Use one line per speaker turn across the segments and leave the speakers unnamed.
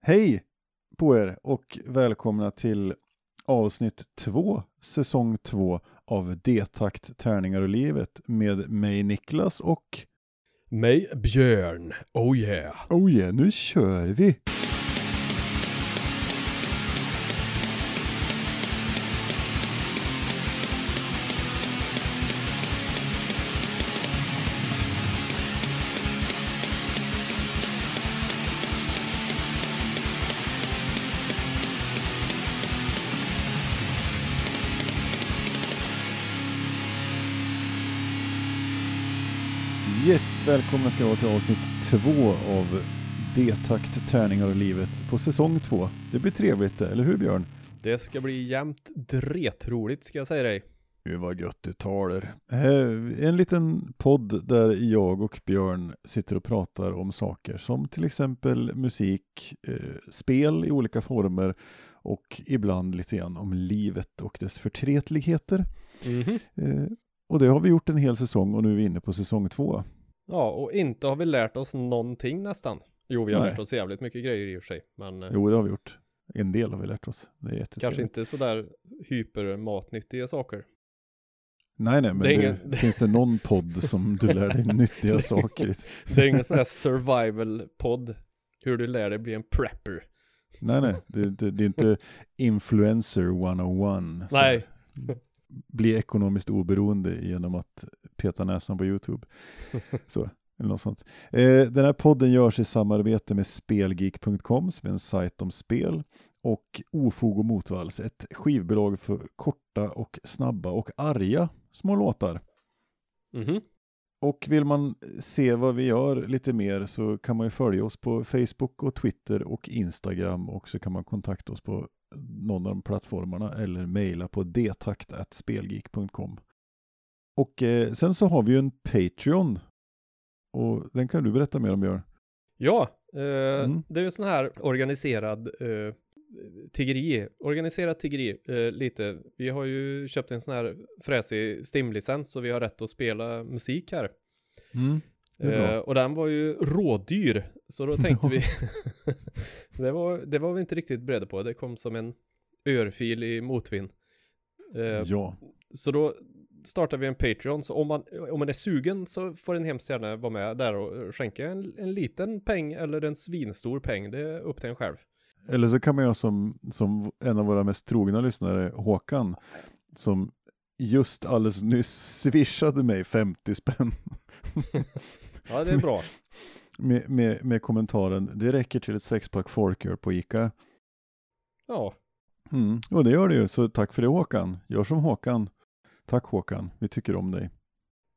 Hej på er och välkomna till avsnitt två, säsong två av D-takt, tärningar och livet med mig Niklas och
Mig Björn, oh yeah.
oh yeah, nu kör vi! Välkomna ska vara till avsnitt två av D-takt, tärningar och livet på säsong två. Det blir trevligt, eller hur Björn?
Det ska bli jämnt dretroligt ska jag säga dig.
Gud vad gött du talar. Eh, En liten podd där jag och Björn sitter och pratar om saker som till exempel musik, eh, spel i olika former och ibland lite grann om livet och dess förtretligheter.
Mhm.
Eh, Och det har vi gjort en hel säsong och nu är vi inne på säsong två.
Ja, och inte har vi lärt oss någonting nästan. Jo, vi har
Nej.
lärt oss jävligt mycket grejer i och för sig. Men eh,
Jo, det har vi gjort. En del har vi lärt oss. Det är jättetrevligt.
kanske inte sådär hypermatnyttiga saker.
Nej, nej, men
Det
det
ingen-
finns det någon podd som du lär dig nyttiga saker i?
Det är ingen sån här survival-podd. Hur du lär dig bli en prepper.
Nej, nej, det, det, det är inte influencer 101. så
Nej.
Bli ekonomiskt oberoende genom att peta näsan på YouTube. Så, eller något sånt. Eh, den här podden görs i samarbete med Spelgeek.com som är en sajt om spel och Ofog och Motvalls, ett skivbolag för korta och snabba och arga små låtar.
Mhm.
Och vill man se vad vi gör lite mer så kan man ju följa oss på Facebook och Twitter och Instagram och så kan man kontakta oss på någon av de plattformarna eller mejla på detakt.spelgeek.com. Och eh, sen så har vi ju en Patreon och den kan du berätta mer om Björn.
Ja, eh,
Mm.
det är ju sån här organiserad eh, tiggeri, organiserat tiggeri eh, lite. Vi har ju köpt en sån här fräsig Stim-licens så vi har rätt att spela musik här.
Bra.
Eh, och den var ju rådyr, så då tänkte vi, det, var, det var vi inte riktigt beredda på, det kom som en örfil i motvind. Eh,
Ja,
så då startar vi en Patreon, så om man, om man är sugen så får en hemskt gärna vara med där och skänka en, en liten peng eller en svinstor peng, det är upp till en själv.
eller så kan man göra som, som en av våra mest trogna lyssnare, Håkan, som just alldeles nyss swishade mig 50 spänn.
Ja, det är bra.
med, med, med kommentaren det räcker till ett sexpack folköl på Ica.
Ja,
Mm. Och det gör det ju, så tack för det Håkan. Gör som Håkan. Tack Håkan, vi tycker om dig.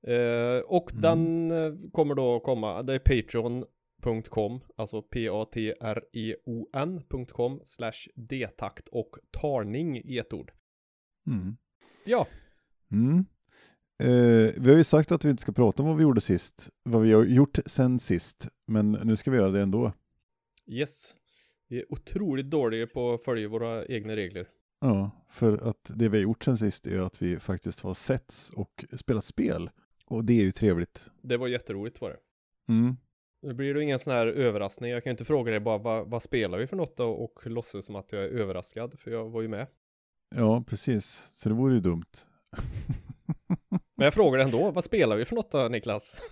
eh, och
Mm.
den eh, kommer då komma, det är patreon.com, alltså p-a-t-r-e-o-n.com slash detakt och tarning i ett ord.
Mm.
Ja,
Mm. Eh, vi har ju sagt att vi inte ska prata om vad vi gjorde sist, vad vi har gjort sen sist, men nu ska vi göra det ändå.
yes. Vi är otroligt dåliga på att följa våra egna regler.
Ja, för att det vi har gjort sen sist är att vi faktiskt har setts och spelat spel. Och det är ju trevligt.
Det var jätteroligt var det.
Mm.
Nu blir det ingen sån här överraskning. Jag kan ju inte fråga dig bara vad, vad spelar vi för något då och låtsas som att jag är överraskad för jag var ju med.
Ja, precis. Så det vore ju dumt.
Men jag frågar ändå, vad spelar vi för något då Niklas?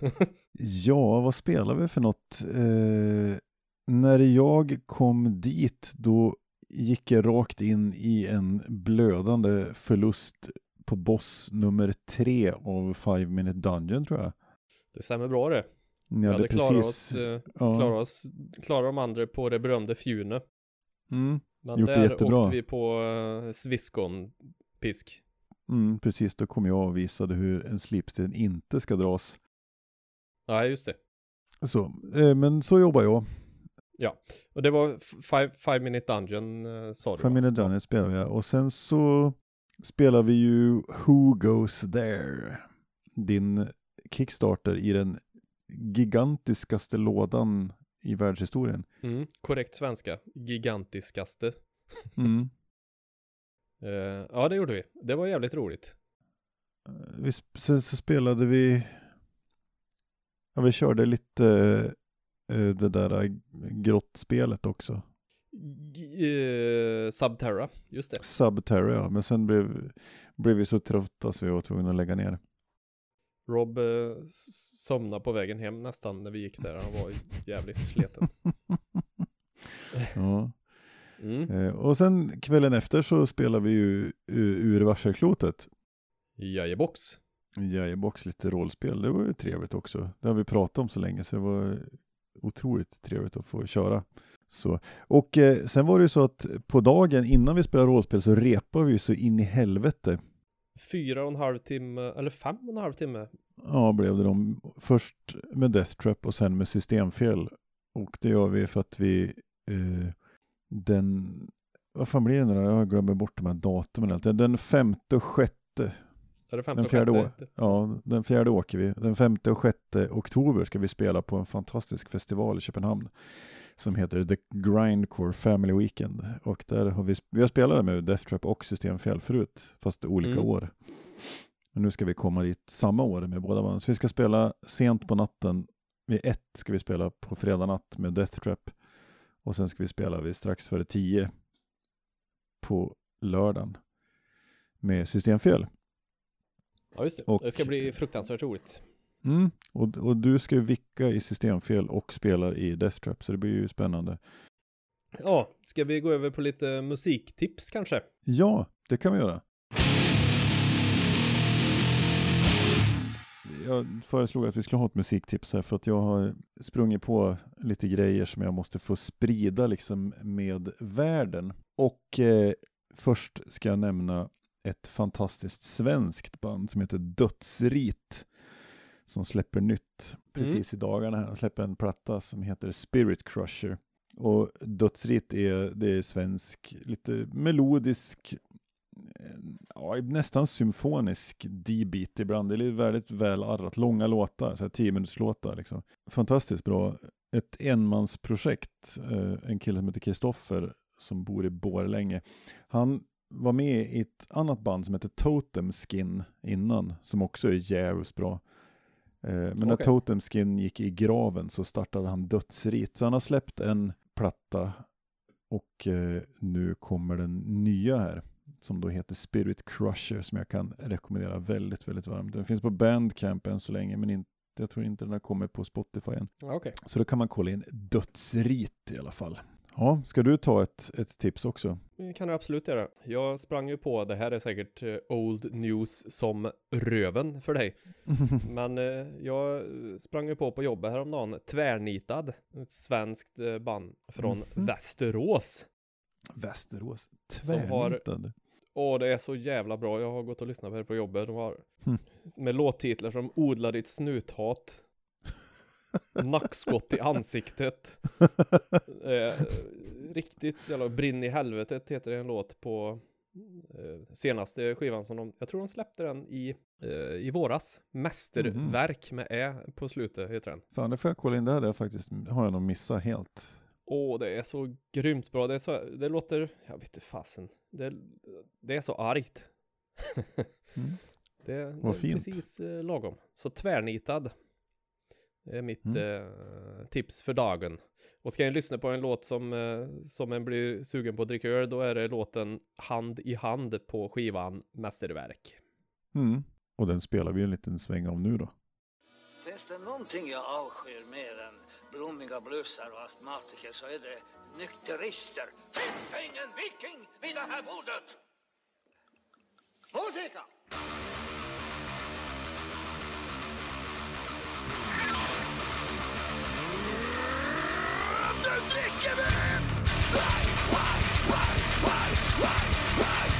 Ja, vad spelar vi för något? Eh, när jag kom dit, då gick jag rakt in i en blödande förlust på boss nummer tre av Five Minute Dungeon tror jag.
Det stämmer bra det.
Ni
Vi
hade
klarat oss, eh,
ja,
klarat oss, klarat de andra på det berömde Fjune.
mm,
Men
Gjort det
där
jättebra.
åkte vi på uh, Sviskon-pisk.
mm, precis, då kom jag och visade hur en slipsten inte ska dras.
Ja, just det.
Så, eh, men så jobbar jag.
Och det var five, five Minute Dungeon uh, sa du
Five
va?
Minute Dungeon spelar jag. Och sen så spelar vi ju Who Goes There? Din Kickstarter i den gigantiskaste lådan i världshistorien.
Mm, korrekt svenska. Gigantiskaste.
Mm.
Eh, ja, det gjorde vi. Det var jävligt roligt.
Vi, sp- sen så spelade vi, ja vi körde lite eh, det där grottspelet också.
Eh, Subterra, just det.
Subterra, ja. Men sen blev, blev vi så trötta så vi var tvungna att lägga ner.
Rob eh, s- somnade på vägen hem nästan när vi gick där. Han var jävligt sliten.
Ja.
Mm.
Eh, och sen kvällen efter så spelade vi ju eh, ur varselklotet.
Jajebox.
Jajebox, lite rollspel. Det var ju trevligt också. Det har vi pratat om så länge så det var otroligt trevligt att få köra. Så. Och eh, sen var det ju så att på dagen innan vi spelade rollspel så repade vi så in i helvete.
Fyra och en halv timme, eller fem och en halv timme.
Ja, blev det de. Först med Death Trap och sen med systemfel. Och det gör vi för att vi eh, den, vad fan blir det nu då? Jag glömmer bort de här datumen. alltid. Den femte och sjätte,
Är det femte
den
och
fjärde,
sjätte?
ja, den fjärde åker vi. Den femte och sjätte oktober ska vi spela på en fantastisk festival i Köpenhamn. Som heter The Grindcore Family Weekend. Och där har vi, vi har spelat med Death Trap och systemfel förut, fast olika
Mm.
år. Men nu ska vi komma dit samma år med båda banden. Så vi ska spela sent på natten. Vid ett ska vi spela på fredag natt med Death Trap. Och sen ska vi spela vid strax före tio på lördagen med systemfel.
Ja, just det.
Och-
Det ska bli fruktansvärt roligt.
Mm. Och, och du ska ju vicka i systemfel och spelar i Death Trap, så det blir ju spännande.
Ja, ska vi gå över på lite musiktips kanske?
Ja, det kan vi göra. Jag föreslog att vi skulle ha ett musiktips här för att jag har sprungit på lite grejer som jag måste få sprida liksom med världen. Och eh, först ska jag nämna ett fantastiskt svenskt band som heter Dödsrit som släpper nytt precis i dagarna här. De släpper en platta som heter Spirit Crusher. Och Dödsrit är, det är svensk, lite melodisk, eh, ja, nästan symfonisk D-beat ibland. Det är väldigt väl arrat, långa låtar, så här 10 minuters låtar liksom. Fantastiskt bra. Ett enmansprojekt, eh, en kille som heter Kristoffer som bor i Borlänge. Han var med i ett annat band som heter Totem Skin innan, som också är jävligt bra. Eh, Men när
Okej.
Totem Skin gick i graven så startade han Dödsrit. Så han har släppt en platta och eh, nu kommer den nya här som då heter Spirit Crusher som jag kan rekommendera väldigt, väldigt varmt. Den finns på Bandcamp än så länge men inte, jag tror inte den har kommit på Spotify än.
Okej.
Så då kan man kolla in Dödsrit i alla fall. Ja, ska du ta ett, ett tips också?
Det kan jag absolut göra. Jag sprang ju på, det här är säkert eh, old news som röven för dig. Men eh, jag sprang ju på på jobbet häromdagen, Tvärnitad, ett svenskt eh, band från
Mhm.
Västerås.
Västerås. Tvärnitad.
Åh, det är så jävla bra. Jag har gått och lyssnat på det på jobbet. De har
Mm.
med låttitlar som Odla ditt snuthat. Nackskott i ansiktet. Eh, riktigt jävla Brinn i helvetet heter en låt på eh, senaste skivan som de, jag tror de släppte den i, eh, i våras. Mästerverk med Ä på slutet heter den.
Fan, det får jag kolla in. Det hade jag faktiskt, har jag nog missat helt.
Åh, det är så grymt bra. Det, är så, det låter, jag vet inte fasen. Det, det är så argt.
Mm.
Det, det är
fint.
precis eh, lagom. Så tvärnitad. Det är mitt
Mm.
eh, tips för dagen. Och ska jag lyssna på en låt som, eh, som en blir sugen på att dricka öl, då är det låten Hand i hand på skivan Mästerverk.
Mm. Och den spelar vi en liten sväng om nu då.
Finns det någonting jag avskyr mer än blommiga blussar och astmatiker så är det nykterister. Finns det ingen viking vid det här bordet? you think of him? Why, why, why, why, why, why,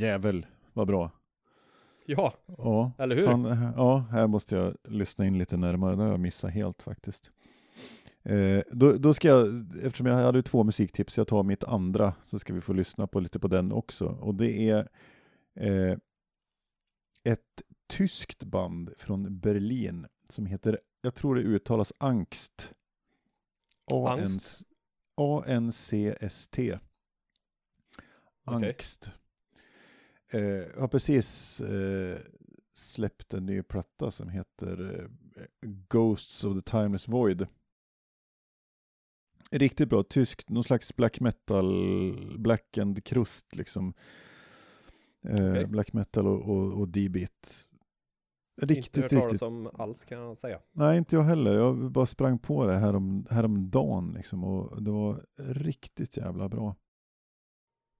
Jävel, vad bra.
Ja,
Ja,
Eller hur?
Fan, ja, här måste jag lyssna in lite närmare. Det har jag missat helt faktiskt. Eh, då, då ska jag, eftersom jag hade två musiktips, jag tar mitt andra, så ska vi få lyssna på lite på den också. Och det är eh, ett tyskt band från Berlin som heter, jag tror det uttalas Angst.
Angst?
A-N-C-S-T. Angst. Eh, jag har precis eh, släppt en ny platta som heter eh, Ghosts of the Timeless Void. Riktigt bra, tyskt, någon slags black metal, black and crust liksom. Eh,
Okej.
Black metal och, och, och D-beat.
inte
Riktigt,
hört talas
riktigt.
om alls kan jag säga.
Nej, inte jag heller. Jag bara sprang på det härom, häromdagen liksom och det var riktigt jävla bra.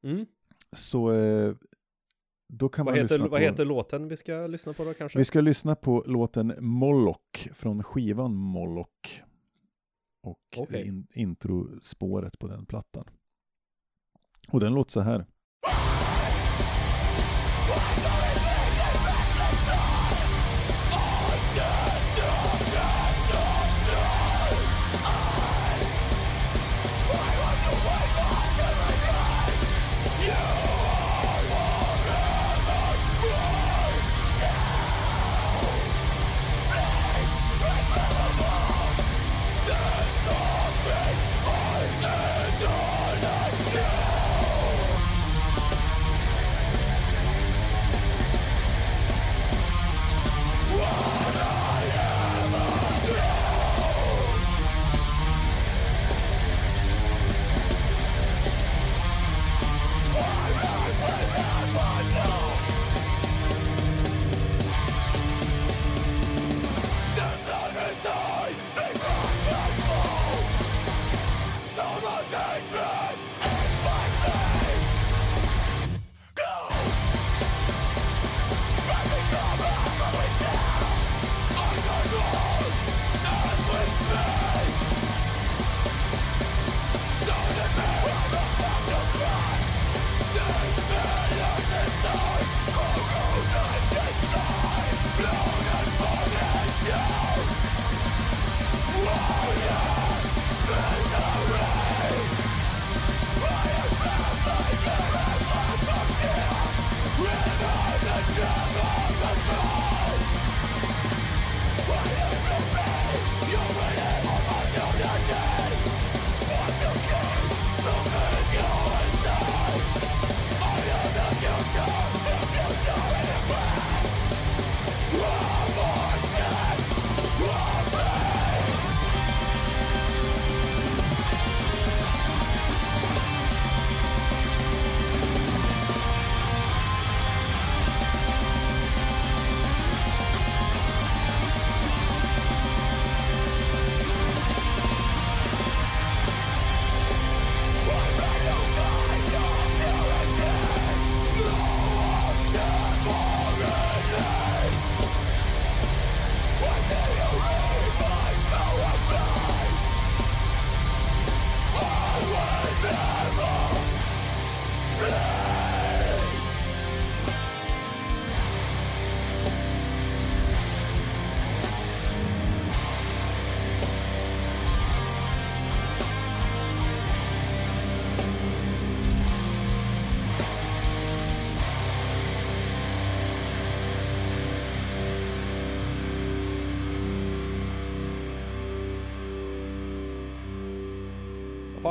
Mm.
Så eh, då kan
Vad,
man
heter,
lyssna
vad
på...
heter låten vi ska lyssna på då kanske?
Vi ska lyssna på låten Moloch från skivan Moloch. Och
Okej.
in, introspåret på den plattan. Och den låter så här.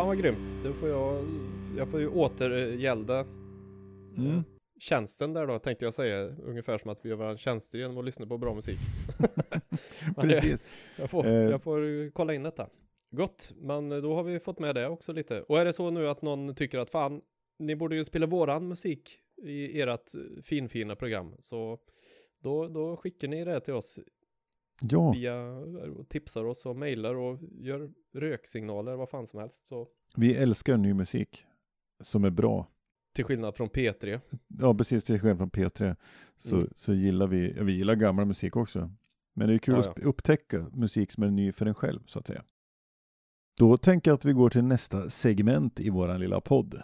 Vad grymt. Då får jag, jag får ju återgälda
Mm.
eh, tjänsten där då tänkte jag säga. Ungefär som att vi gör varandra tjänster genom att lyssna på bra musik.
Precis.
Jag får,
Eh.
jag får kolla in detta. Gott, men då har vi fått med det också lite. Och är det så nu att någon tycker att fan, ni borde ju spela våran musik i ert finfina program. Så då, då skickar ni det till oss
Ja,
via, tipsar oss och mejlar och gör röksignaler, vad fan som helst. Så
vi älskar ny musik som är bra.
till skillnad från P3.
Ja, precis till skillnad från P3 så,
Mm.
så gillar vi, ja, vi gillar gammal musik också. Men det är kul
Ja,
att upptäcka musik som är ny för en själv, så att säga. Då tänker jag att vi går till nästa segment i våran lilla podd.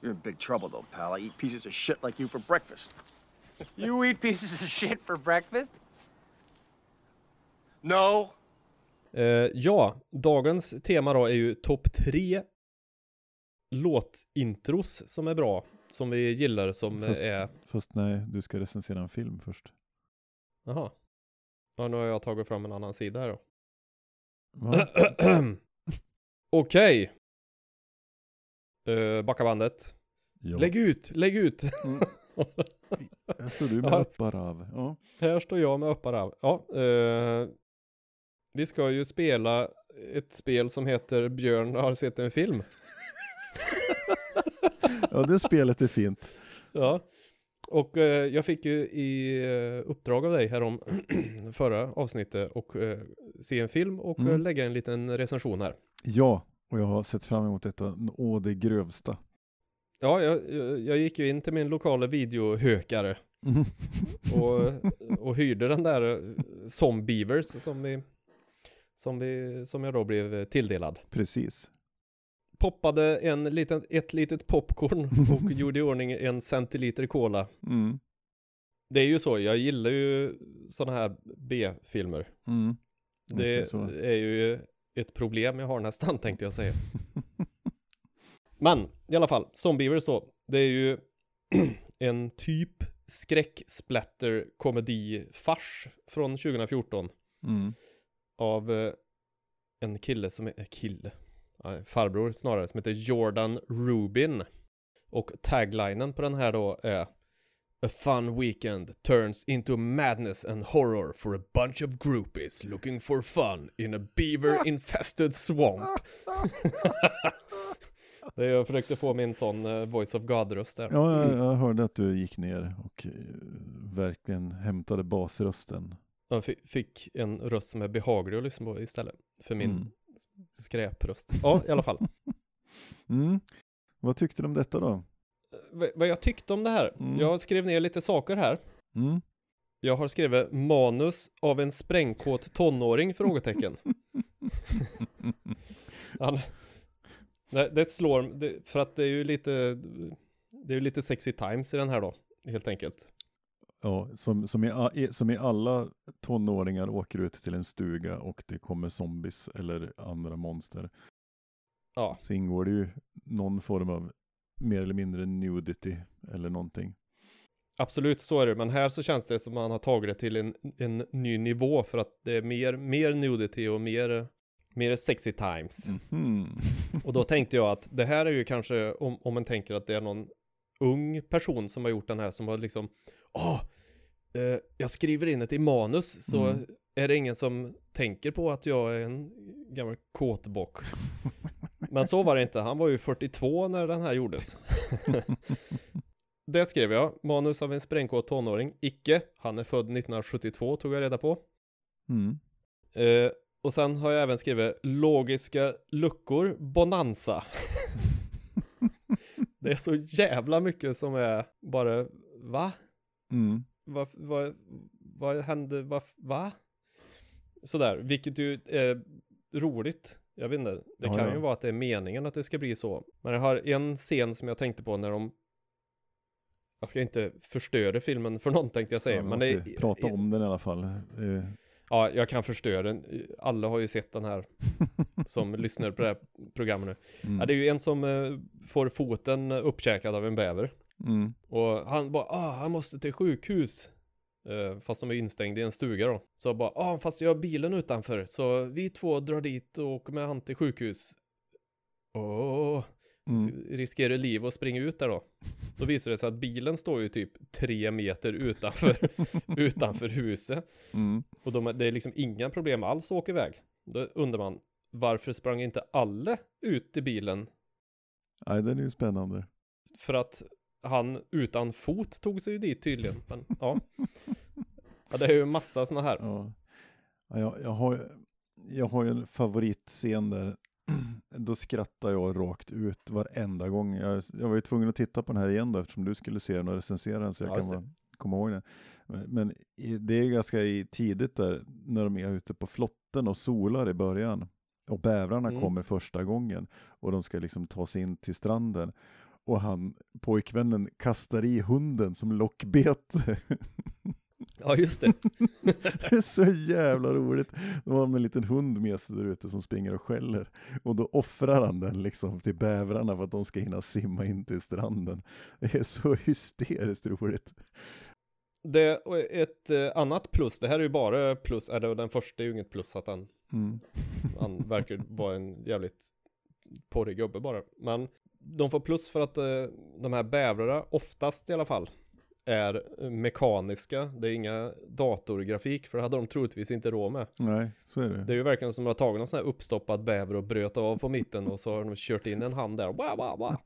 You're in big trouble, though, pal. I eat pieces of shit like you for breakfast.
You eat pieces of shit for breakfast?
No.
Eh, ja, dagens tema då är ju topp tre låtintros som är bra, som vi gillar, som
Fast,
är...
fast nej, du ska recensera en film först.
Jaha. Ja, nu har jag tagit fram en annan sida här då. Okej. Uh, backa bandet.
Ja.
Lägg ut, lägg ut!
Här står du med
Ja.
Upparav. Ja.
Här står jag med Upparav. Ja, eh, vi ska ju spela ett spel som heter Björn har sett en film.
ja, det spelet är fint.
Ja, och eh, jag fick ju i eh, uppdrag av dig här om förra avsnittet och eh, se en film och eh,
Mm.
lägga en liten recension här.
Ja, och jag har sett fram emot detta å det grövsta.
Ja, jag, jag, jag gick ju in till min lokala videohökare
Mm.
och, och hyrde den där eh, Zombievers som vi, som vi, som jag då blev tilldelad.
Precis.
Poppade en liten, ett litet popcorn och gjorde i ordning en centiliter cola.
Mm.
Det är ju så, jag gillar ju sådana här B-filmer.
Mm.
Det
så.
är ju ett problem jag har nästan tänkte jag säga. Men i alla fall, Zombievers då. Det är ju en typ skräcksplatter komedi-fars från 2014
Mm
av eh, en kille som är, eh, kille, farbror snarare, som heter Jordan Rubin. Och taglinen på den här då är A fun weekend turns into madness and horror for a bunch of groupies looking for fun in a beaver infested swamp. det är, jag försökte få min sån eh, voice of God-röst där.
Ja, jag, jag hörde att du gick ner och verkligen hämtade basrösten.
Fi- fick en röst som är behaglig att lyssna på istället för min
Mm.
skräpröst. Ja, i alla fall.
Mm. Vad tyckte du om detta då?
V- vad jag tyckte om det här.
Mm.
Jag skrev ner lite saker här.
Mm.
Jag har skrivit manus av en sprängkåt tonåring? Frågetecken. Han, det, det slår, det, för att det är ju lite, det är ju lite sexy times i den här då, helt enkelt.
Ja, som, som, i, som i alla tonåringar åker ut till en stuga och det kommer zombies eller andra monster.
Ja,
Så ingår det ju någon form av mer eller mindre nudity eller någonting.
absolut så är det, men här så känns det som man har tagit det till en, en ny nivå för att det är mer, mer nudity och mer, mer sexy times.
Mhm.
Och då tänkte jag att det här är ju kanske, om, om man tänker att det är någon ung person som har gjort den här som har liksom, åh, eh, jag skriver in ett i manus så
Mm.
är det ingen som tänker på att jag är en gammal kåtbock. Men så var det inte, han var ju 42 när den här gjordes. det skrev jag, manus av en sprängkåt tonåring, icke, han är född 1972 tog jag reda på.
Mm.
Eh, och sen har jag även skrivit logiska luckor, bonanza. det är så jävla mycket som är bara, va?
Mm.
Vad, vad, vad hände, va? va? Sådär, vilket ju är roligt. Jag vet inte, det
Ja,
kan
ja.
ju vara att det är meningen att det ska bli så. Men jag har en scen som jag tänkte på när de jag ska inte förstöra filmen för någon tänkte jag säga,
Ja,
men det
prata om den i alla fall.
Ja, jag kan förstöra den. Alla har ju sett den här som lyssnar på det här programmet nu.
Mm.
Ja, det är ju en som eh, får foten uppkäkad av en bäver.
Mm.
Och han bara, ah, han måste till sjukhus. Eh, fast de är instängda i en stuga då. Så bara, ah, fast jag har bilen utanför. Så vi två drar dit och åker med han till sjukhus. Åh,
Mm.
riskerar liv att springa ut där då. Då visar det sig att bilen står ju typ tre meter utanför, utanför huset.
Mm.
Och de, det är liksom inga problem alls att åka iväg. Då undrar man, varför sprang inte alla ut i bilen?
Nej, den är ju spännande.
För att han utan fot tog sig ju dit tydligen. Men ja. ja det är ju massa sådana här.
Ja. Ja, jag, jag, har, jag har ju en favoritscen där. Då skrattar jag rakt ut varenda gång. Jag, jag var ju tvungen att titta på den här igen då, eftersom du skulle se den och recensera den så jag
Ja, just
kan
det.
bara komma ihåg den. Men, det är ganska tidigt där när de är ute på flotten och solar i början. Och bävrarna
Mm.
kommer första gången och de ska liksom ta sig in till stranden. Och han, pojkvännen, kastar i hunden som lockbete.
Ja, just det.
Det är så jävla roligt. De har en liten hund med sig där ute som springer och skäller. Och då offrar han den liksom till bävrarna för att de ska hinna simma in till stranden. Det är så hysteriskt roligt.
Det och ett eh, annat plus, det här är ju bara plus, eller den första är ju inget plus att han,
Mm.
han verkar vara en jävligt porrig gubbe bara. Men de får plus för att eh, de här bävrarna, oftast i alla fall, är mekaniska. Det är inga datorgrafik, för det hade de troligtvis inte råd med.
Nej, så är det.
Det är ju verkligen som att de har tagit en sån här uppstoppad bäver och bröt av på mitten och så har de kört in en hand där. Wah, wah, wah.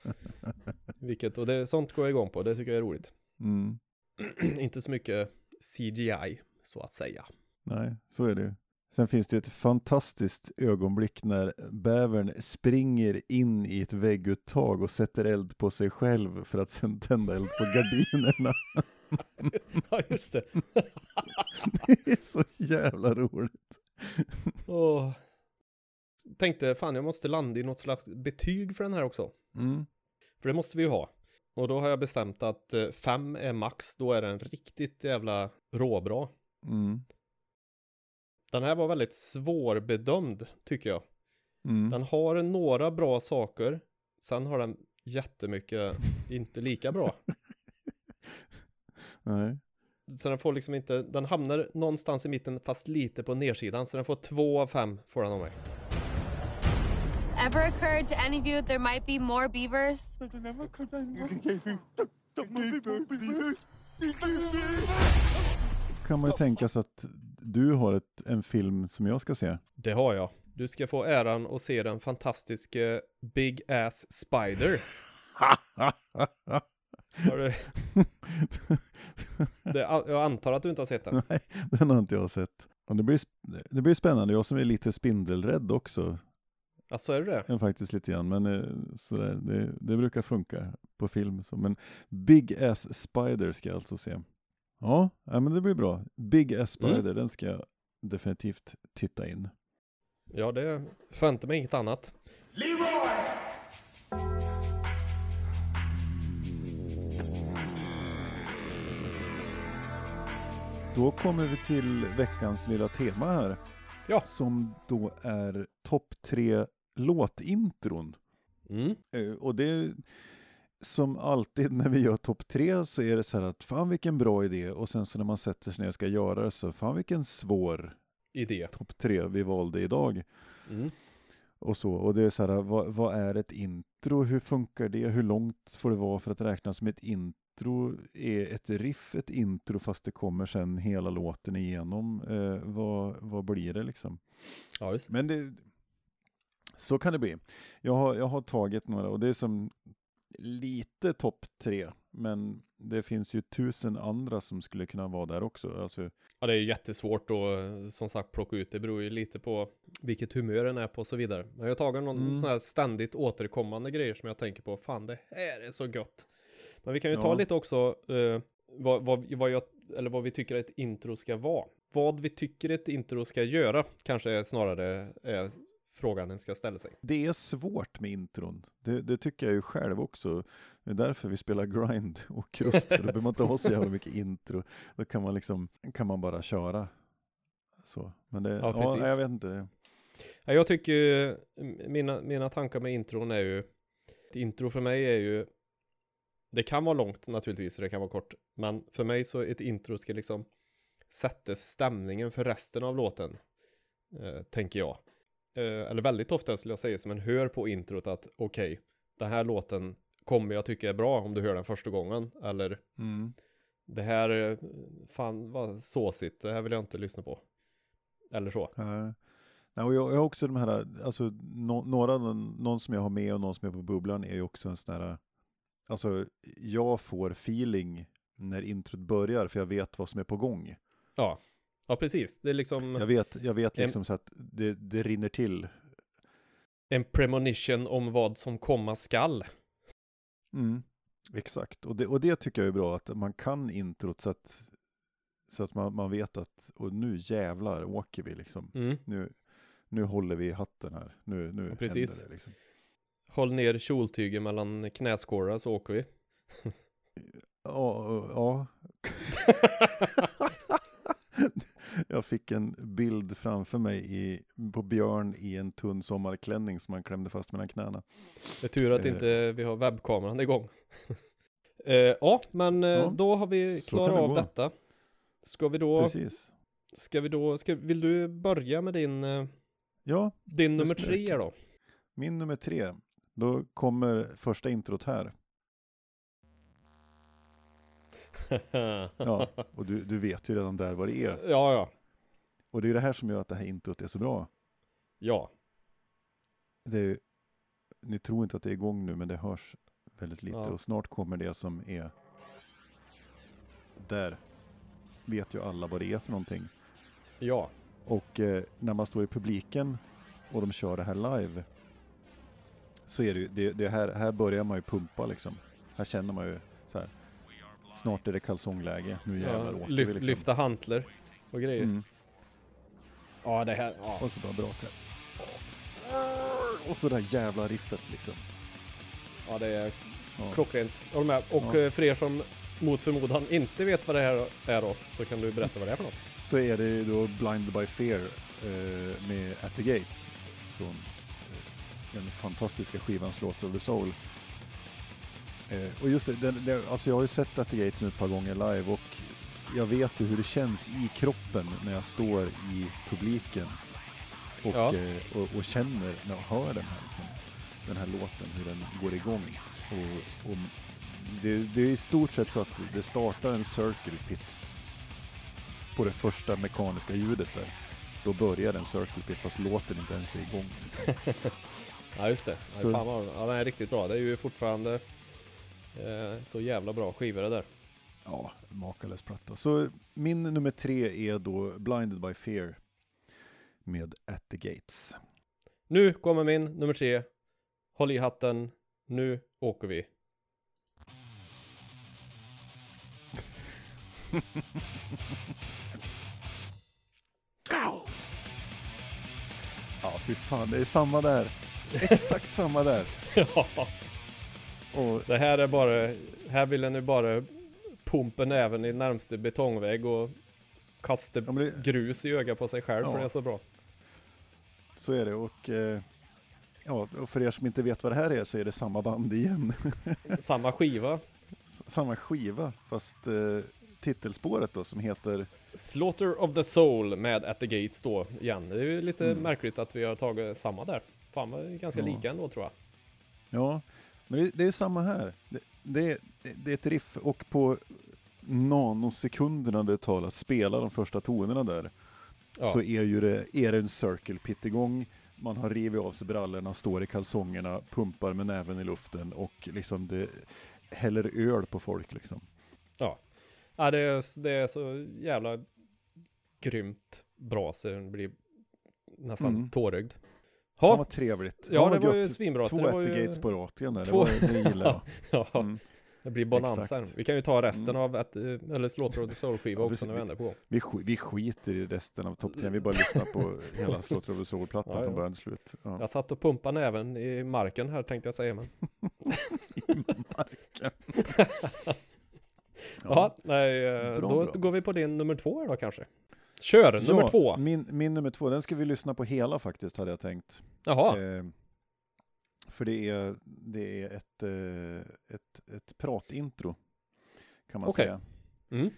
Vilket, och det, sånt går jag igång på, det tycker jag är roligt.
Mm.
inte så mycket CGI, så att säga.
Nej, så är det ju. Sen finns det ett fantastiskt ögonblick när bävern springer in i ett vägguttag och sätter eld på sig själv för att sen tända eld på gardinerna.
Ja, just det.
Det är så jävla roligt.
Åh. Tänkte, fan jag måste landa i något slags betyg för den här också.
Mm.
För det måste vi ju ha. Och då har jag bestämt att eh, fem är max, då är den riktigt jävla råbra.
Mm.
Den här var väldigt svårbedömd, tycker jag.
Mm.
Den har några bra saker, sen har den jättemycket inte lika bra.
Nej.
Så den får liksom inte, den hamnar någonstans i mitten fast lite på nedsidan, så den får två av fem får den av mig.
Ever occurred to any of you that there might be more beavers?
Kan man ju tänka sig att du har ett, en film som jag ska se.
Det har jag. Du ska få äran att se den fantastiska Big Ass Spider. Har du... det, jag antar att du inte har sett den.
Nej, den har inte jag sett. Och det, blir, det blir spännande, jag som är lite spindelrädd också,
Alltså är det det?
faktiskt lite grann, men eh, sådär, det, det brukar funka på film. Så. Men Big Ass Spider ska jag alltså se. Ja, ja men det blir bra. Big Ass Spider, den ska jag definitivt titta in.
Ja, det förväntar mig inget annat.
Då kommer vi till veckans lilla tema här.
Ja.
Som då är topp tre låtintron.
Mm.
Eh, Och det som alltid när vi gör topp tre så är det så här att fan vilken bra idé och sen så när man sätter sig ner och ska göra det så fan vilken svår
Idé.
topp tre vi valde idag.
Mm.
Och så, och det är så här, vad, vad är ett intro? Hur funkar det? Hur långt får det vara för att räknas som ett intro? Är ett riff ett intro fast det kommer sen hela låten igenom? Eh, vad, vad blir det liksom?
Ja, just.
Men det, så kan det bli. Jag har, jag har tagit några och det är som lite topp tre, men det finns ju tusen andra som skulle kunna vara där också. Alltså,
Ja, det är ju jättesvårt att som sagt plocka ut. Det beror ju lite på vilket humör den är på och så vidare. Men jag har tagit någon
Mm.
sån här ständigt återkommande grejer som jag tänker på. Fan, det här är så gött. Men vi kan ju ta
Ja.
lite också eh, vad, vad, vad, jag, eller vad vi tycker ett intro ska vara. Vad vi tycker ett intro ska göra kanske snarare är frågan den ska ställa sig.
det är svårt med intron. Det, det tycker jag ju själv också. Det är därför vi spelar grind och krust, för då behöver man inte ha så jävla mycket intro. Då kan man liksom, kan man bara köra. Så, men det,
Ja,
ja,
precis.
jag vet inte.
Ja, jag tycker ju, mina, mina tankar med intron är ju, ett intro för mig är ju, det kan vara långt naturligtvis, och det kan vara kort, men för mig så ett intro ska liksom sätta stämningen för resten av låten, eh, tänker jag. Eh, eller väldigt ofta skulle jag säga som en hör på introt att okej, den här låten kommer jag tycka är bra om du hör den första gången, eller
Mm.
det här, eh, fan vad såsigt, det här vill jag inte lyssna på. Eller så.
Ja. Nej, och jag, jag har också de här, alltså nå- några, någon som jag har med och någon som är på bubblan är ju också en sån här, alltså jag får feeling när introt börjar för jag vet vad som är på gång.
Ja, ja precis. Det är liksom
Jag vet, jag vet liksom så att det, det rinner till.
en premonition om vad som komma skall.
Mm. Exakt, och det, och det tycker jag är bra att man kan introt så att, så att man, man vet att och nu jävlar åker vi liksom.
Mm.
Nu, nu håller vi i hatten här. Nu, nu
Ja, precis.
händer det liksom.
Håll ner kjoltygen mellan knäskålarna så åker vi.
Ja, ja. Jag fick en bild framför mig i, på Björn i en tunn sommarklänning som han klämde fast mellan knäna.
Det är tur att
Eh.
inte vi har webbkameran igång. eh, ja, men eh,
Ja,
då har vi klarat
det
av
gå.
detta. Ska vi då,
Precis.
ska vi då, ska, vill du börja med din, eh,
Ja,
din nummer tre då?
min nummer tre. Då kommer första introt här. Ja, och du, du vet ju redan där vad det är.
ja, ja,
Och det är det här som gör att det här introt är så bra.
ja.
Det är, ni tror inte att det är igång nu, men det hörs väldigt lite.
Ja.
Och snart kommer det som är där. Vet ju alla vad det är för någonting.
Ja,
Och eh, när man står i publiken och de kör det här live så är det ju, det, det här, här börjar man ju pumpa liksom. Här känner man ju så här. Snart är det kalsongläge, nu jävlar
ja
åker
lyf,
vi liksom.
lyfta hantler och grejer.
Mm.
Ja, det här, ja.
Och så bara brakar. Och så det där jävla riffet liksom.
ja, det är
Ja.
klockrent. Jag håller med. Och
Ja.
eh, för er som mot förmodan inte vet vad det här är då, så kan du berätta vad det är för något.
Så är det då Blinded by Fear eh, med At the Gates. Från eh, den fantastiska skivan Slaughter of the Soul. Eh, och just det, den, det, alltså jag har ju sett At the Gates nu ett par gånger live och jag vet ju hur det känns i kroppen när jag står i publiken. Och,
Ja.
eh, och, och känner när jag hör den här, liksom, den här låten, hur den går igång. Och, och det, det är i stort sett så att det startar en circle pit på det första mekaniska ljudet där. Då börjar den circle pit fast låten inte ens är igång.
Ja, just det.
Så-
Fan vad, ja, den är riktigt bra. Det är ju fortfarande så jävla bra skivor det där.
Ja, makalös platta. Så min nummer tre är då Blinded by Fear med At the Gates.
Nu kommer min nummer tre. Håll i hatten. Nu åker vi.
Ja, fy fan, det är samma där. Exakt samma där.
Ja,
Och
det här är bara, här vill jag nu bara pumpa näven i närmste betongvägg och kasta
Ja, det-
grus i ögat på sig själv för
Ja.
det är så bra.
så är det. Och, eh, ja, och för er som inte vet vad det här är så är det samma band igen.
Samma skiva.
samma skiva, fast eh, titelspåret då som heter
Slaughter of the Soul med At the Gates då igen. Det är ju lite
Mm.
märkligt att vi har tagit samma där. Fan vad ganska
Ja.
lika ändå tror jag.
Ja, men det, det är samma här. Det, det, är- det är ett riff och på nanosekunderna det tar att spela de första tonerna där
Ja.
så är ju det, är det en circle pit igång. Man har rivit av sig brallorna, står i kalsongerna, pumpar med näven i luften och liksom det häller öl på folk liksom.
Ja, ja det, är, det är så jävla grymt bra så den blir nästan
Mm.
tårögd.
Fan vad trevligt.
Ja, det var ju svinbra.
Två
det var ju-
Ettergates på raken där,
Två-
det, var, det gillar jag.
Ja,
Mm.
det blir här. Vi kan ju ta resten
Mm.
av ett, eller Slaughter of Soul-skiva
Ja,
också när vi ändå är på.
Vi, sk- vi skiter i resten av topp 10, vi bara lyssnar på hela Slaughter of Soul-plattan
Ja, ja.
från början till slut. Ja.
Jag satt och pumpade näven i marken här tänkte jag säga men.
Marken.
Ja, nej, eh,
Bra,
då
bra.
går vi på din nummer två då kanske. Kör, nummer
Ja,
två.
Min, min nummer två, den ska vi lyssna på hela faktiskt, hade jag tänkt.
Jaha,
Eh, för det är, det är ett, eh, ett, ett pratintro, kan man
Okej.
säga.
mm.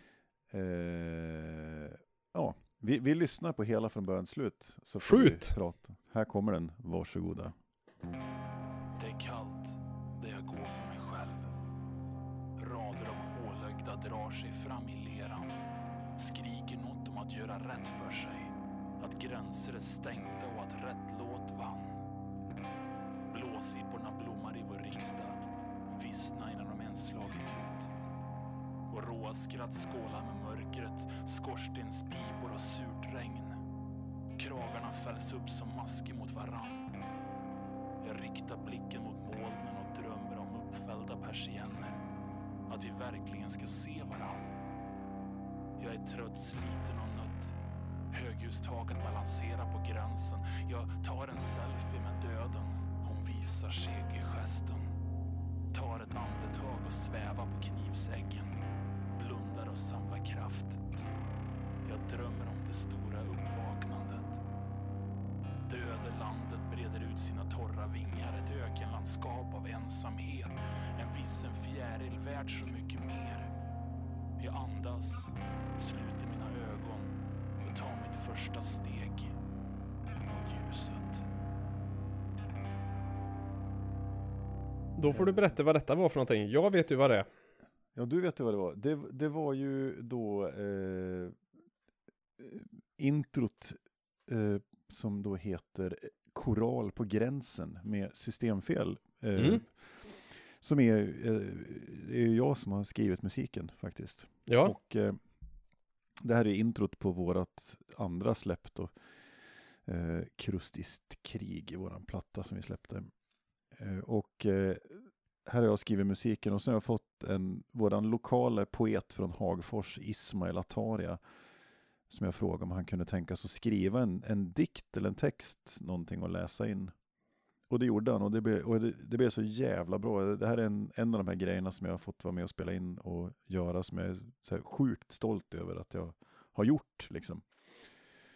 Eh, ja, vi, vi lyssnar på hela från början till slut. Så
Skjut!
Prata. Här kommer den, varsågoda.
Det är kallt där jag går för mig själv. Rader av hålögda drar sig fram i leran. Om att göra rätt för sig. Att gränser är stängda och att rätt låt vann. Blåsipporna blommar i vår riksdag. Vissna innan de ens slagit ut. Och råa skratt skålar med mörkret, skorstenspipor och surt regn. Kragarna fälls upp som masker mot varann. Jag riktar blicken mot molnen och drömmer om uppfällda persienner. Att vi verkligen ska se varann. Jag är trött, sliten och nött. Högljustaket balanserar på gränsen. Jag tar en selfie med döden. Hon visar seg i gesten. Tar ett andetag och svävar på knivsäggen. Blundar och samlar kraft. Jag drömmer om det stora uppvaknandet. Döde landet breder ut sina torra vingar. Ett ökenlandskap av ensamhet. En vissen fjäril värd så mycket mer. Jag andas, sluter mina ögon och tar mitt första steg mot ljuset.
Då får du berätta vad detta var för någonting. Jag vet ju vad det är.
Ja, du vet ju vad det var. Det, det var ju då eh, introt eh, som då heter Koral på gränsen med systemfel. Eh,
Mm.
Som är, eh, det är ju jag som har skrivit musiken faktiskt.
Ja,
Och eh, det här är introt på vårt andra släpp då. Eh, Krustiskt krig i våran platta som vi släppte. Eh, och eh, här har jag skrivit musiken och sen har jag fått en, våran lokala poet från Hagfors, Ismail Ataria, som jag frågade om han kunde tänka sig att skriva en, en dikt eller en text, någonting att läsa in. Och det gjorde han och det blev, och det, det blev så jävla bra. Det här är en, en av de här grejerna som jag har fått vara med och spela in och göra som jag är så sjukt stolt över att jag har gjort. Liksom.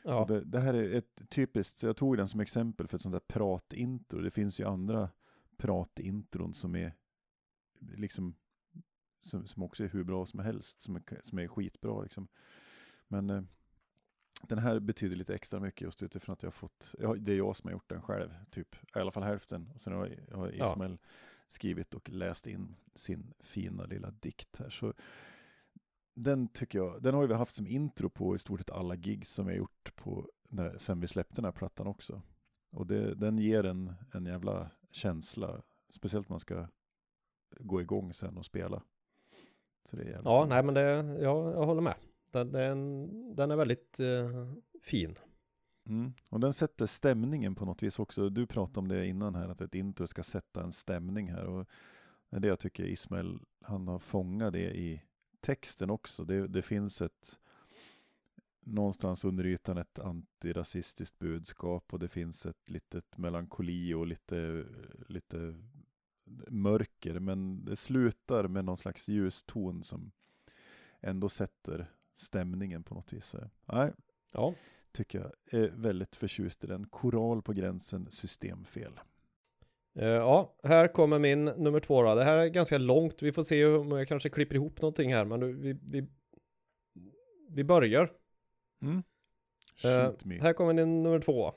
ja.
Det, det här är ett typiskt, jag tog den som exempel för ett sånt där pratintro. Det finns ju andra pratintron som är liksom som, som också är hur bra som helst, som är, som är skitbra liksom. Men eh, den här betyder lite extra mycket just utifrån att jag har fått, ja, det är jag som har gjort den själv, typ, i alla fall hälften. Och sen har, har
Ja.
Ismail skrivit och läst in sin fina lilla dikt här. Så den tycker jag, den har vi haft som intro på i stort sett alla gigs som vi har gjort på, när, sen vi släppte den här plattan också. Och det, den ger en, en jävla känsla, speciellt när man ska gå igång sen och spela. Så det är jävligt
ja
roligt.
nej men det, ja, jag håller med. Den, den, den är väldigt eh, fin.
Mm. Och den sätter stämningen på något vis också. Du pratade om det innan här, att ett intro ska sätta en stämning här. Och det är det jag tycker Ismail, han har fångat det i texten också. Det, det finns ett, någonstans under ytan ett antirasistiskt budskap och det finns ett litet melankoli och lite, lite mörker. Men det slutar med någon slags ljuston som ändå sätter stämningen på något vis. Nej,
Ja,
tycker jag är väldigt förtjust i den. Koral på gränsen, systemfel.
Eh, ja, här kommer min nummer två då. Det här är ganska långt. Vi får se om jag kanske klipper ihop någonting här, men vi, vi, vi börjar.
Mm.
Eh,
Shoot me.
här kommer din nummer två.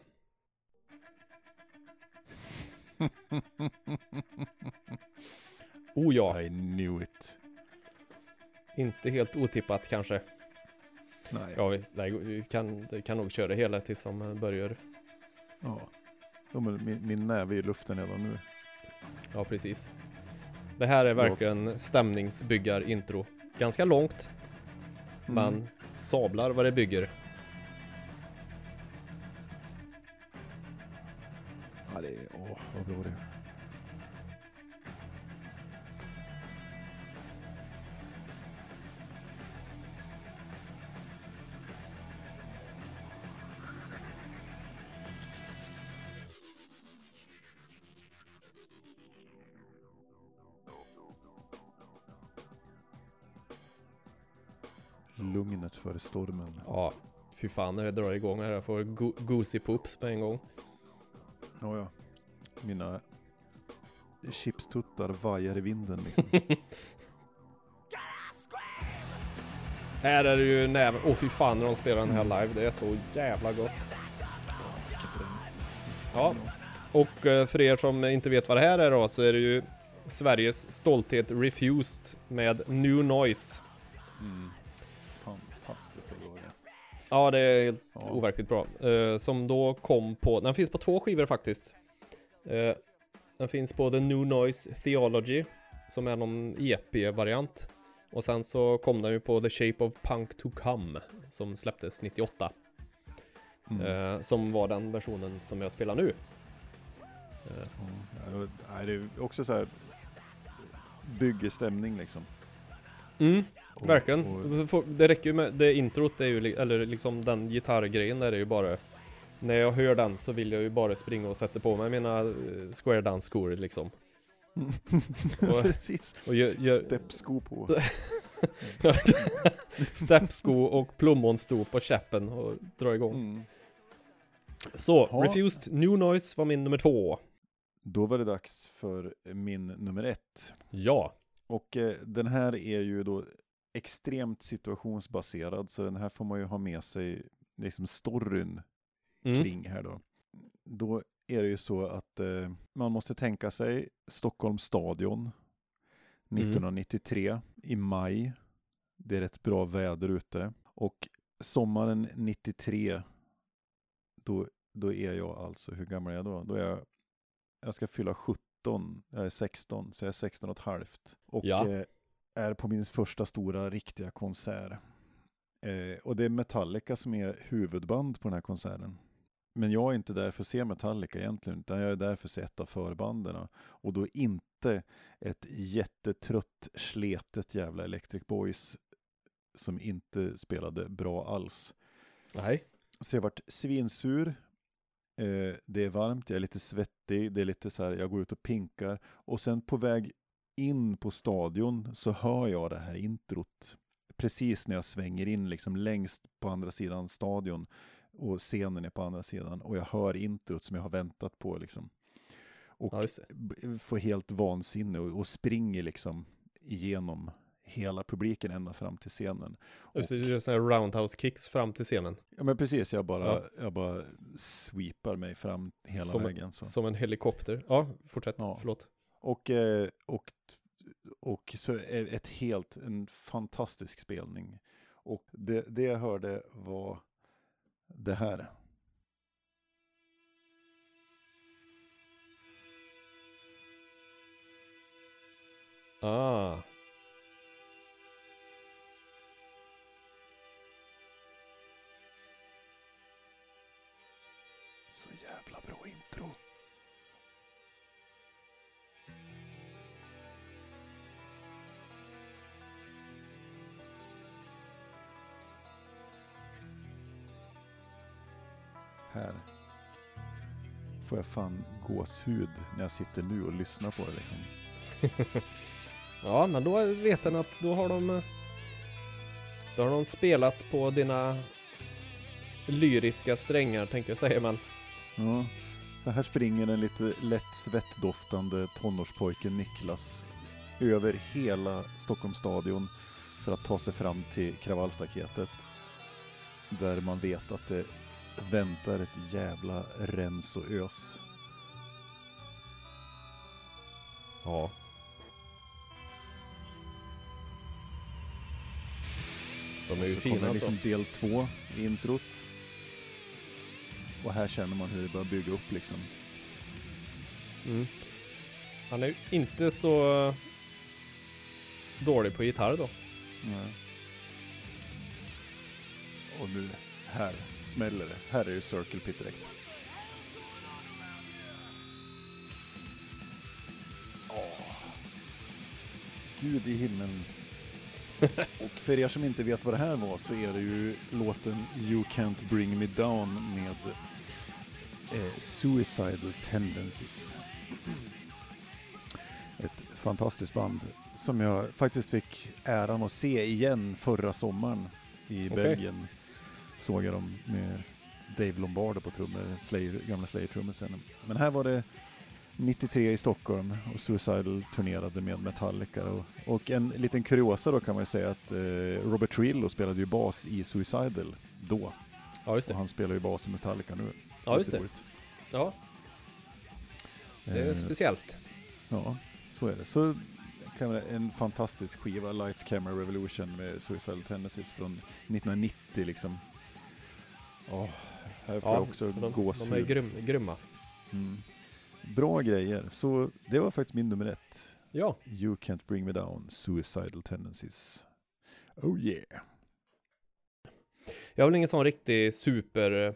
Oh ja,
I knew it.
inte helt otippat kanske.
Nej.
Ja, vi, nej, vi kan, kan nog köra hela tills de börjar.
Ja. Ja, min, min näve är i luften redan nu.
Ja, precis. Det här är verkligen stämningsbyggar-intro. Ganska långt,
Mm.
men sablar vad det bygger. Fan när det drar igång här. Jag får go goosey poops på en gång.
Ja, ja. Mina chipstuttar vajar i vinden liksom.
Här är det ju näven. Åh fy fan när de spelar den här live. Det är så jävla gott. Ja. Och eh, för er som inte vet vad det här är då så är det ju Sveriges stolthet Refused med New Noise.
Mm. Fantastiskt det är.
Ja, det är helt
Ja.
overkligt bra. Eh, som då kom på, den finns på två skivor faktiskt. Eh, den finns på The New Noise Theology, som är någon EP-variant. Och sen så kom den ju på The Shape of Punk to Come, som släpptes 98.
Mm.
Eh, som var den versionen som jag spelar nu. Eh,
Ja, det är också så här bygger stämning liksom.
mm,
Och-
verkligen.
och-
Det räcker ju med, det introt är ju, eller liksom den gitarrgrejen där är ju bara När jag hör den så vill jag ju bara springa och sätta på mig mina eh, square dance skor liksom. Och-
Precis.
Och gör, gör
Steppsko på.
steppsko och plommonsto på käppen och drar igång.
Mm.
Så,
Ja.
Refused New Noise var min nummer två.
Då var det dags för min nummer ett.
Ja.
Och eh, den här är ju då extremt situationsbaserad, så den här får man ju ha med sig liksom storyn
Mm.
kring här då. Då är det ju så att eh, man måste tänka sig Stockholms stadion 1993 i maj. Det är rätt bra väder ute och sommaren 93 då, då är jag alltså, hur gammal är jag då? Då är jag, jag ska fylla 17, jag är 16, så jag är 16 och ett halvt. Och
Ja.
eh, är på min första stora riktiga konsert. Eh, och det är Metallica som är huvudband på den här konserten. Men jag är inte där för att se Metallica egentligen, utan jag är där för att se ett av förbanden. Och då inte ett jättetrött, sletet jävla Electric Boys som inte spelade bra alls.
Nej.
Så jag vart svinsur. Eh, det är varmt, jag är lite svettig, det är lite så här, jag går ut och pinkar. Och sen på väg in på stadion så hör jag det här introt. Precis när jag svänger in liksom längst på andra sidan stadion och scenen är på andra sidan och jag hör introt som jag har väntat på liksom. Och
Ja,
får helt vansinne och, och springer liksom igenom hela publiken ända fram till scenen.
Just det, du gör sådana här roundhouse kicks fram till scenen.
Ja men precis, jag bara,
Ja.
jag bara sweepar mig fram hela
Som-
vägen. Så.
Som en helikopter. Ja, fortsätt.
Ja.
Förlåt.
Och, eh, och, och så är ett helt, en fantastisk spelning. Och det, det jag hörde var det här.
Ah.
Får jag fan gåshud när jag sitter nu och lyssnar på det liksom.
Ja, men då vet den att då har de... eh, Då har de spelat på dina lyriska strängar tänkte jag säga, men
Ja, så här springer den lite lätt svettdoftande tonårspojken Niklas över hela Stockholms stadion för att ta sig fram till kravallstaketet. Där man vet att det väntar ett jävla rens och ös.
ja. De är ju
så
fina
kommer
alltså.
liksom del två i introt. Och här känner man hur det börjar bygga upp liksom.
Mm. Han är ju inte så dålig på gitarr då.
Nej. Och nu, här smäller det. Här är det Circle Pit direkt. Åh. Gud i himlen. Och för er som inte vet vad det här var så är det ju låten You Can't Bring Me Down med eh, Suicidal Tendencies. Ett fantastiskt band som jag faktiskt fick äran att se igen förra sommaren i
Okej.
Belgien. Såg jag dem med Dave Lombardo på trummor, Slayer, gamla Slayer-trummisen. Men här var det 93 i Stockholm och Suicidal turnerade med Metallica. Och, och en liten kuriosa då kan man ju säga att eh, Robert Trillo spelade ju bas i Suicidal då.
Ja, just
Och
det.
han spelar ju bas i Metallica nu.
Ja, just det. Ja, det är
Eh,
speciellt.
Ja, så är det. Så en fantastisk skiva, Lights Camera Revolution med Suicidal Tendencies från 1990 liksom. Åh, här får jag också
de, de är
gåshud.
grym, grymma.
Mm. Bra grejer. Så det var faktiskt min nummer ett.
Ja,
You Can't Bring Me Down, Suicidal Tendencies. Oh yeah.
jag har väl ingen sån riktig super eh,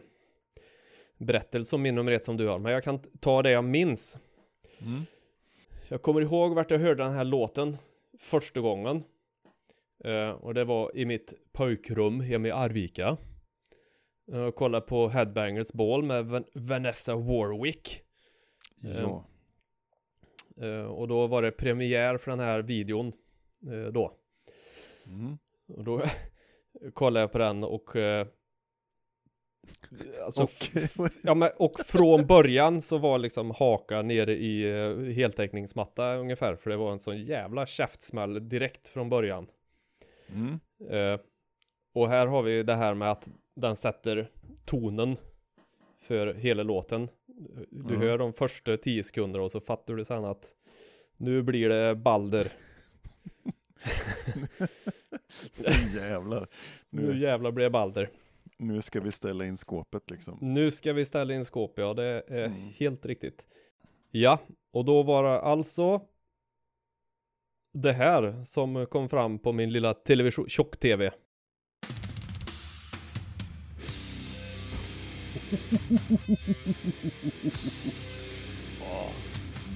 berättelse som min nummer ett som du har, men jag kan ta det jag minns.
Mm.
Jag kommer ihåg vart jag hörde den här låten första gången. Eh, och det var i mitt pojkrum hemma i Arvika. Jag kollade på Headbangers Ball med Van- Vanessa Warwick.
Ja.
Eh, och då var det premiär för den här videon eh, då.
Mm.
Och då kollade jag på den och eh, alltså,
Och,
ja, men, och från början så var liksom haka nere i eh, heltäckningsmatta ungefär för det var en sån jävla käftsmäll direkt från början.
mm.
Eh, och här har vi det här med att den sätter tonen för hela låten. Du
Ja.
hör de första tio sekunderna och så fattar du sen att nu blir det balder.
Jävlar.
Nu
Nu,
jävlar blir det balder.
nu ska vi ställa in skåpet liksom.
Nu ska vi ställa in skåp, ja det är
Mm.
helt riktigt. Ja, och då var det alltså det här som kom fram på min lilla television, tjock-tv. Ja,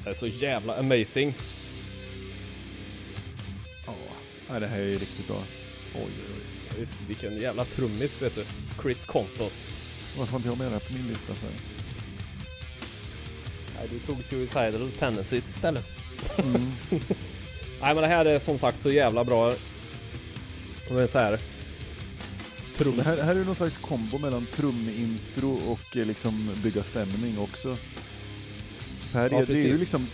det är så jävla amazing.
Ja, det här är ju riktigt bra. Oj, oj, oj.
Visst, vilken jävla trummis vet du. Chris Kontos.
Varför har inte jag med det här på min lista för?
Nej, du tog Suicidal Tendencies istället.
Mm.
Nej men det här är som sagt så jävla bra. Och det är så här. Trum.
Här, här är någon slags kombo mellan trumintro och eh, liksom bygga stämning också. För här
Ja,
är, det är ju liksom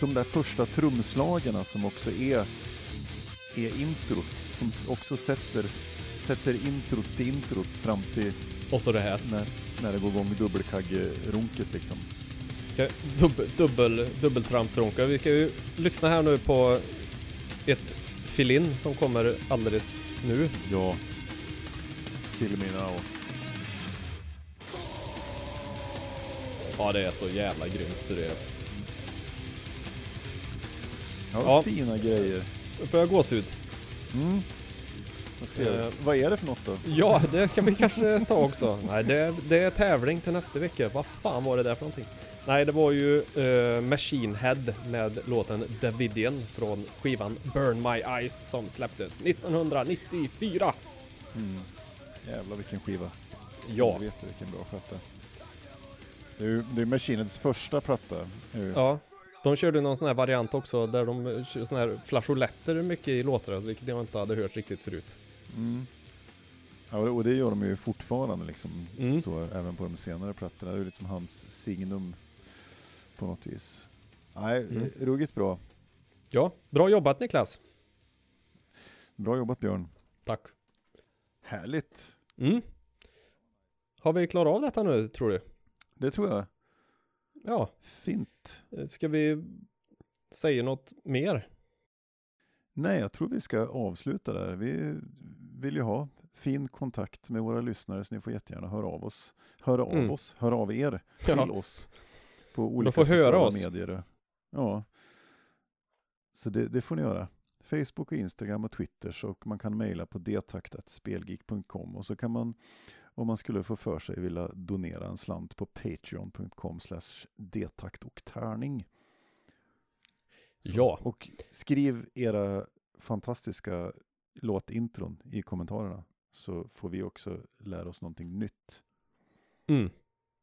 de där första trumslagarna som också är, är introt. Som också sätter, sätter introt till introt fram till
Och så det här.
när, när det går igång dubbelkagge-runket liksom.
Dubbel, dubbel, dubbeltrampsronka. Vi ska ju lyssna här nu på ett fill-in som kommer alldeles nu.
Ja. Kill me now.
Ja det är så jävla grymt så det är.
Ja,
Ja.
fina grejer.
Får jag gåshud?
Mm. Du?
Eh,
Vad är det för något då?
Ja, det ska vi kanske ta också. Nej, det, det är tävling till nästa vecka. Vad fan var det där för någonting? Nej, det var ju uh, Machine Head med låten Davidian från skivan Burn My Eyes som släpptes 1994.
Mm. Jävlar vilken skiva.
Ja,
du vilken bra platta. Det är ju det är Machineds första platta.
ja. De körde någon sån här variant också där de kör sån här flageoletter mycket i låtar, vilket jag inte hade hört riktigt förut.
Mm. Ja, och det- gör de ju fortfarande liksom.
Mm.
Så även på de senare plattorna. Det är liksom hans signum på något vis. Nej,
Mm.
ruggigt bra.
Ja, bra jobbat Niklas.
Bra jobbat Björn.
Tack.
Härligt.
Mm. Har vi klarat av detta nu, tror du?
Det tror jag.
Ja,
Fint.
eh, ska vi säga något mer?
Nej, jag tror vi ska avsluta där. Vi vill ju ha fin kontakt med våra lyssnare så ni får jättegärna höra av oss. Höra av
Mm.
oss, höra av er till
Ja.
oss. På olika
får höra
sociala
oss.
medier. Ja. Så det, det får ni göra. Facebook och Instagram och Twitter så man kan mejla på detakt.spelgeek.com och så kan man om man skulle få för sig vilja donera en slant på patreon.com slash detakt och tärning. Så,
Ja.
Och skriv era fantastiska låtintron i kommentarerna så får vi också lära oss någonting nytt.
Mm.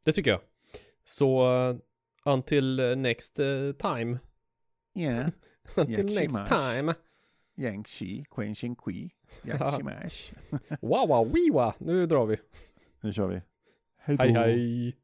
Det tycker jag. Så uh, until uh, next uh, time.
Yeah.
until next time.
Yang Shi, Quen Xin Kui, Yaxi Mash.
Wow, wow, wiwa. Nu drar vi.
Nu kör vi. Hej
Hej
då.
hej.